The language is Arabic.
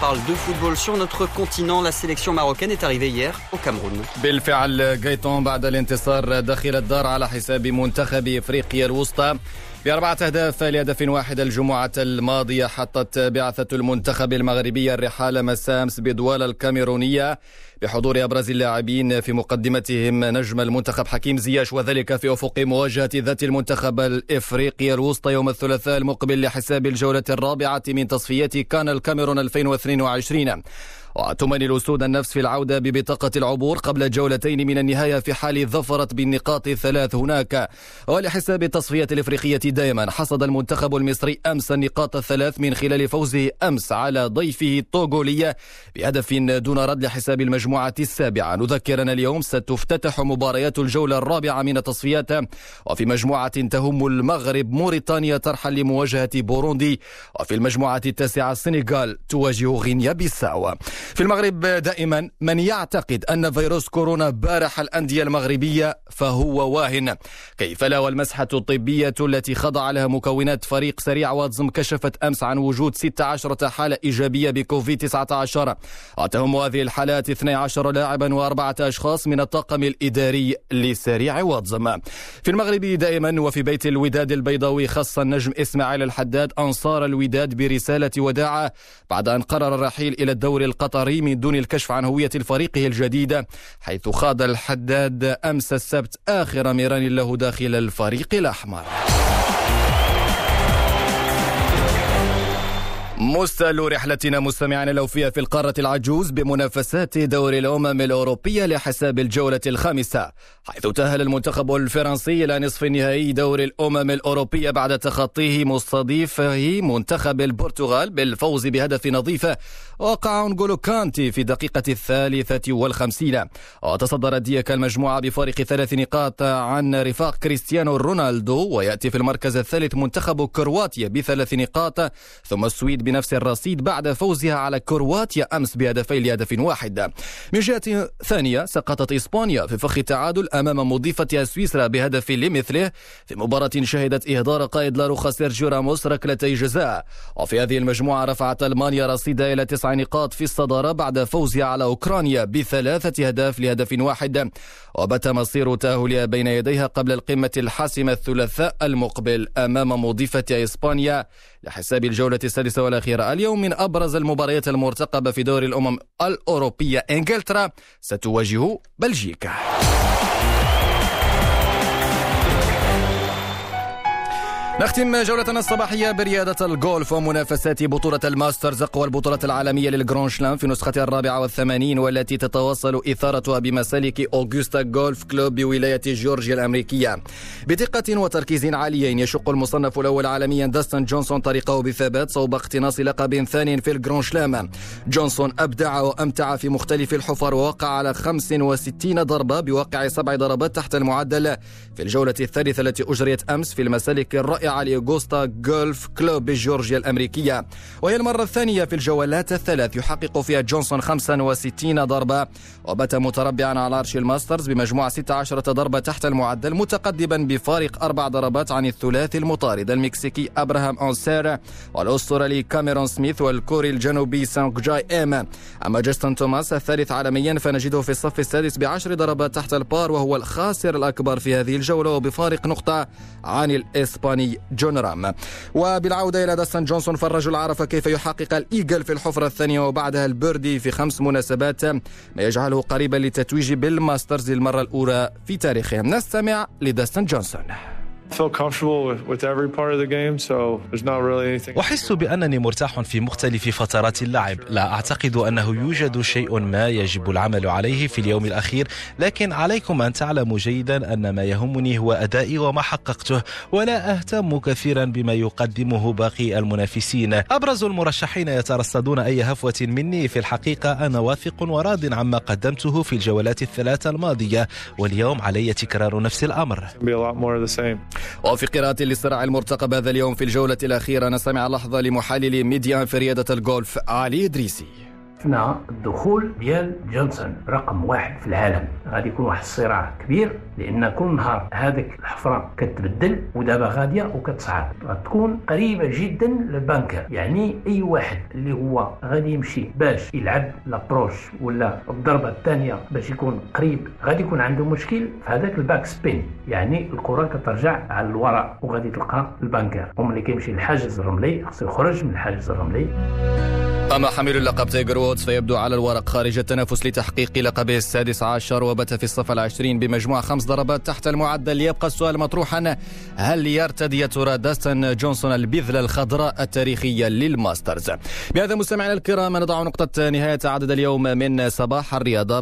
parle de football sur notre continent. La sélection marocaine est arrivée hier au Cameroun. بالفعل جايتون بعد الانتصار داخل الدار على حساب منتخب افريقيا الوسطى بأربعة أهداف لهدف واحد الجمعة الماضية حطت بعثة المنتخب المغربي الرحال مساء أمس بدوال الكاميرونية بحضور أبرز اللاعبين في مقدمتهم نجم المنتخب حكيم زياش وذلك في أفق مواجهة ذات المنتخب الإفريقي الوسطى يوم الثلاثاء المقبل لحساب الجولة الرابعة من تصفيات كان الكاميرون 2022 وتمني الأسود النفس في العودة ببطاقة العبور قبل جولتين من النهاية في حال ظفرت بالنقاط الثلاث هناك. ولحساب التصفية الإفريقية دائما حصد المنتخب المصري أمس النقاط الثلاث من خلال فوزه أمس على ضيفه الطوغولية بهدف دون رد لحساب المجموعة السابعة. نذكرنا اليوم ستفتتح مباريات الجولة الرابعة من التصفيات وفي مجموعة تهم المغرب موريتانيا ترحل لمواجهة بوروندي وفي المجموعة التاسعة السنغال تواجه غينيا بيساو. في المغرب دائما من يعتقد أن فيروس كورونا بارح الأندية المغربية فهو واهن. كيف لا؟ والمسحة الطبية التي خضع لها مكونات فريق سريع واتزم كشفت أمس عن وجود 16 حالة إيجابية بكوفيد 19 وتهم هذه الحالات 12 لاعبا وأربعة أشخاص من الطاقم الإداري لسريع واتزم في المغرب دائما وفي بيت الوداد البيضاوي خص النجم إسماعيل الحداد أنصار الوداد برسالة وداع بعد أن قرر الرحيل إلى الدوري القطري القطري من دون الكشف عن هوية فريقه الجديدة حيث خاض الحداد أمس السبت آخر ميران له داخل الفريق الأحمر. مستل رحلتنا مستمعنا الأوفياء في القارة العجوز بمنافسات دوري الأمم الأوروبية لحساب الجولة الخامسة حيث تأهل المنتخب الفرنسي إلى نصف النهائي دوري الأمم الأوروبية بعد تخطيه مستضيفه منتخب البرتغال بالفوز بهدف نظيف وقع أنغولو كانتي في دقيقة الثالثة والخمسين. وتصدر ديك المجموعة بفارق ثلاث نقاط عن رفاق كريستيانو رونالدو ويأتي في المركز الثالث منتخب كرواتيا بثلاث نقاط ثم السويد بنفس الرصيد بعد فوزها على كرواتيا أمس بهدفين لهدف واحد. من جهة ثانية سقطت إسبانيا في فخ التعادل أمام مضيفتها سويسرا بهدف لمثله. في مباراة شهدت إهدار قائد لاروخا سيرجيو راموس ركلتي جزاء. وفي هذه المجموعة رفعت ألمانيا رصيدها إلى تسع نقاط في الصدارة بعد فوزها على أوكرانيا بثلاثة أهداف لهدف واحد. وبت مصير تأهلها بين يديها قبل القمة الحاسمة الثلاثاء المقبل أمام مضيفة إسبانيا. لحساب الجولة السادسة والأخيرة اليوم من أبرز المباريات المرتقبة في دور الأمم الأوروبية إنجلترا ستواجه بلجيكا. نختم جولتنا الصباحية برياضة الجولف ومنافسات بطولة الماسترز أقوى البطولات العالمية لل grand chelem في نسختها الرابعة والثمانين والتي تتواصل إثارتها بمسالك أوغوستا جولف كلوب بولاية جورجيا الأمريكية. بدقة وتركيز عاليين يشق المصنف الأول عالميا داستن جونسون طريقه بثبات صوب اقتناص لقب ثاني في ال grand chelem جونسون أبدع وأمتع في مختلف الحفر ووقع على 65 ضربة بواقع سبع ضربات تحت المعدل. في الجولة الثالثة التي أجريت أمس في المسالك الرائعة علي أوغوستا جولف كلوب بجورجيا الأمريكية. وهي المرة الثانية في الجولات الثلاث يحقق فيها جونسون 65 ضربة وبات متربعا على عرش الماسترز بمجموع 16 ضربة تحت المعدل متقدما بفارق أربع ضربات عن الثلاثي المطارد المكسيكي أبراهام أونسير والأسترالي كاميرون سميث والكوري الجنوبي سانك جاي إيم أما جاستن توماس الثالث عالميا فنجده في الصف السادس بعشر ضربات تحت ال par وهو الخاسر الأكبر في هذه الجولة وبفارق نقطة عن الإسباني جون رام. وبالعودة إلى داستن جونسون فالرجل عرف كيف يحقق ال eagle في الحفرة الثانية وبعدها ال birdie في خمس مناسبات ما يجعله قريبا للتتويج بالماسترز للمرة الأولى في تاريخه. نستمع لداستن جونسون. أحس بأنني مرتاح في مختلف فترات اللعب. لا أعتقد أنه يوجد شيء ما يجب العمل عليه في اليوم الأخير لكن عليكم أن تعلموا جيدا أن ما يهمني هو أدائي وما حققته ولا أهتم كثيرا بما يقدمه باقي المنافسين. أبرز المرشحين يترصدون أي هفوة مني في الحقيقة أنا واثق وراض عما قدمته في الجولات الثلاثة الماضية واليوم علي تكرار نفس الأمر. وفي قراءة للصراع المرتقب هذا اليوم في الجولة الأخيرة نستمع لحظة لمحلل ميدي آن في رياضة الجولف علي إدريسي. شفنا الدخول ديال جونسون رقم واحد في العالم. غادي يكون واحد الصراع كبير لأن كل نهار هذيك الحفرة كتبدل ودابا غادية وكتصعد. غتكون قريبة جدا لل bunker يعني أي واحد اللي هو غادي يمشي باش يلعب l'approche ولا الضربة الثانية باش يكون قريب غادي يكون عنده مشكل في هذاك ال backspin. يعني الكرة كترجع على الوراء وغادي تلقى ال bunker وملي كيمشي للحاجز الرملي خصو يخرج من الحاجز الرملي. أما حامل اللقب تايجر وودز فيبدو على الورق خارج التنافس لتحقيق لقبه السادس عشر وبت في الصف العشرين بمجموع خمس ضربات تحت المعدل. يبقى السؤال مطروحا هل يرتدي يا ترى داستن جونسون البذلة الخضراء التاريخية للماسترز؟ بهذا مستمعينا الكرام نضع نقطة نهاية عدد اليوم من صباح الرياضة.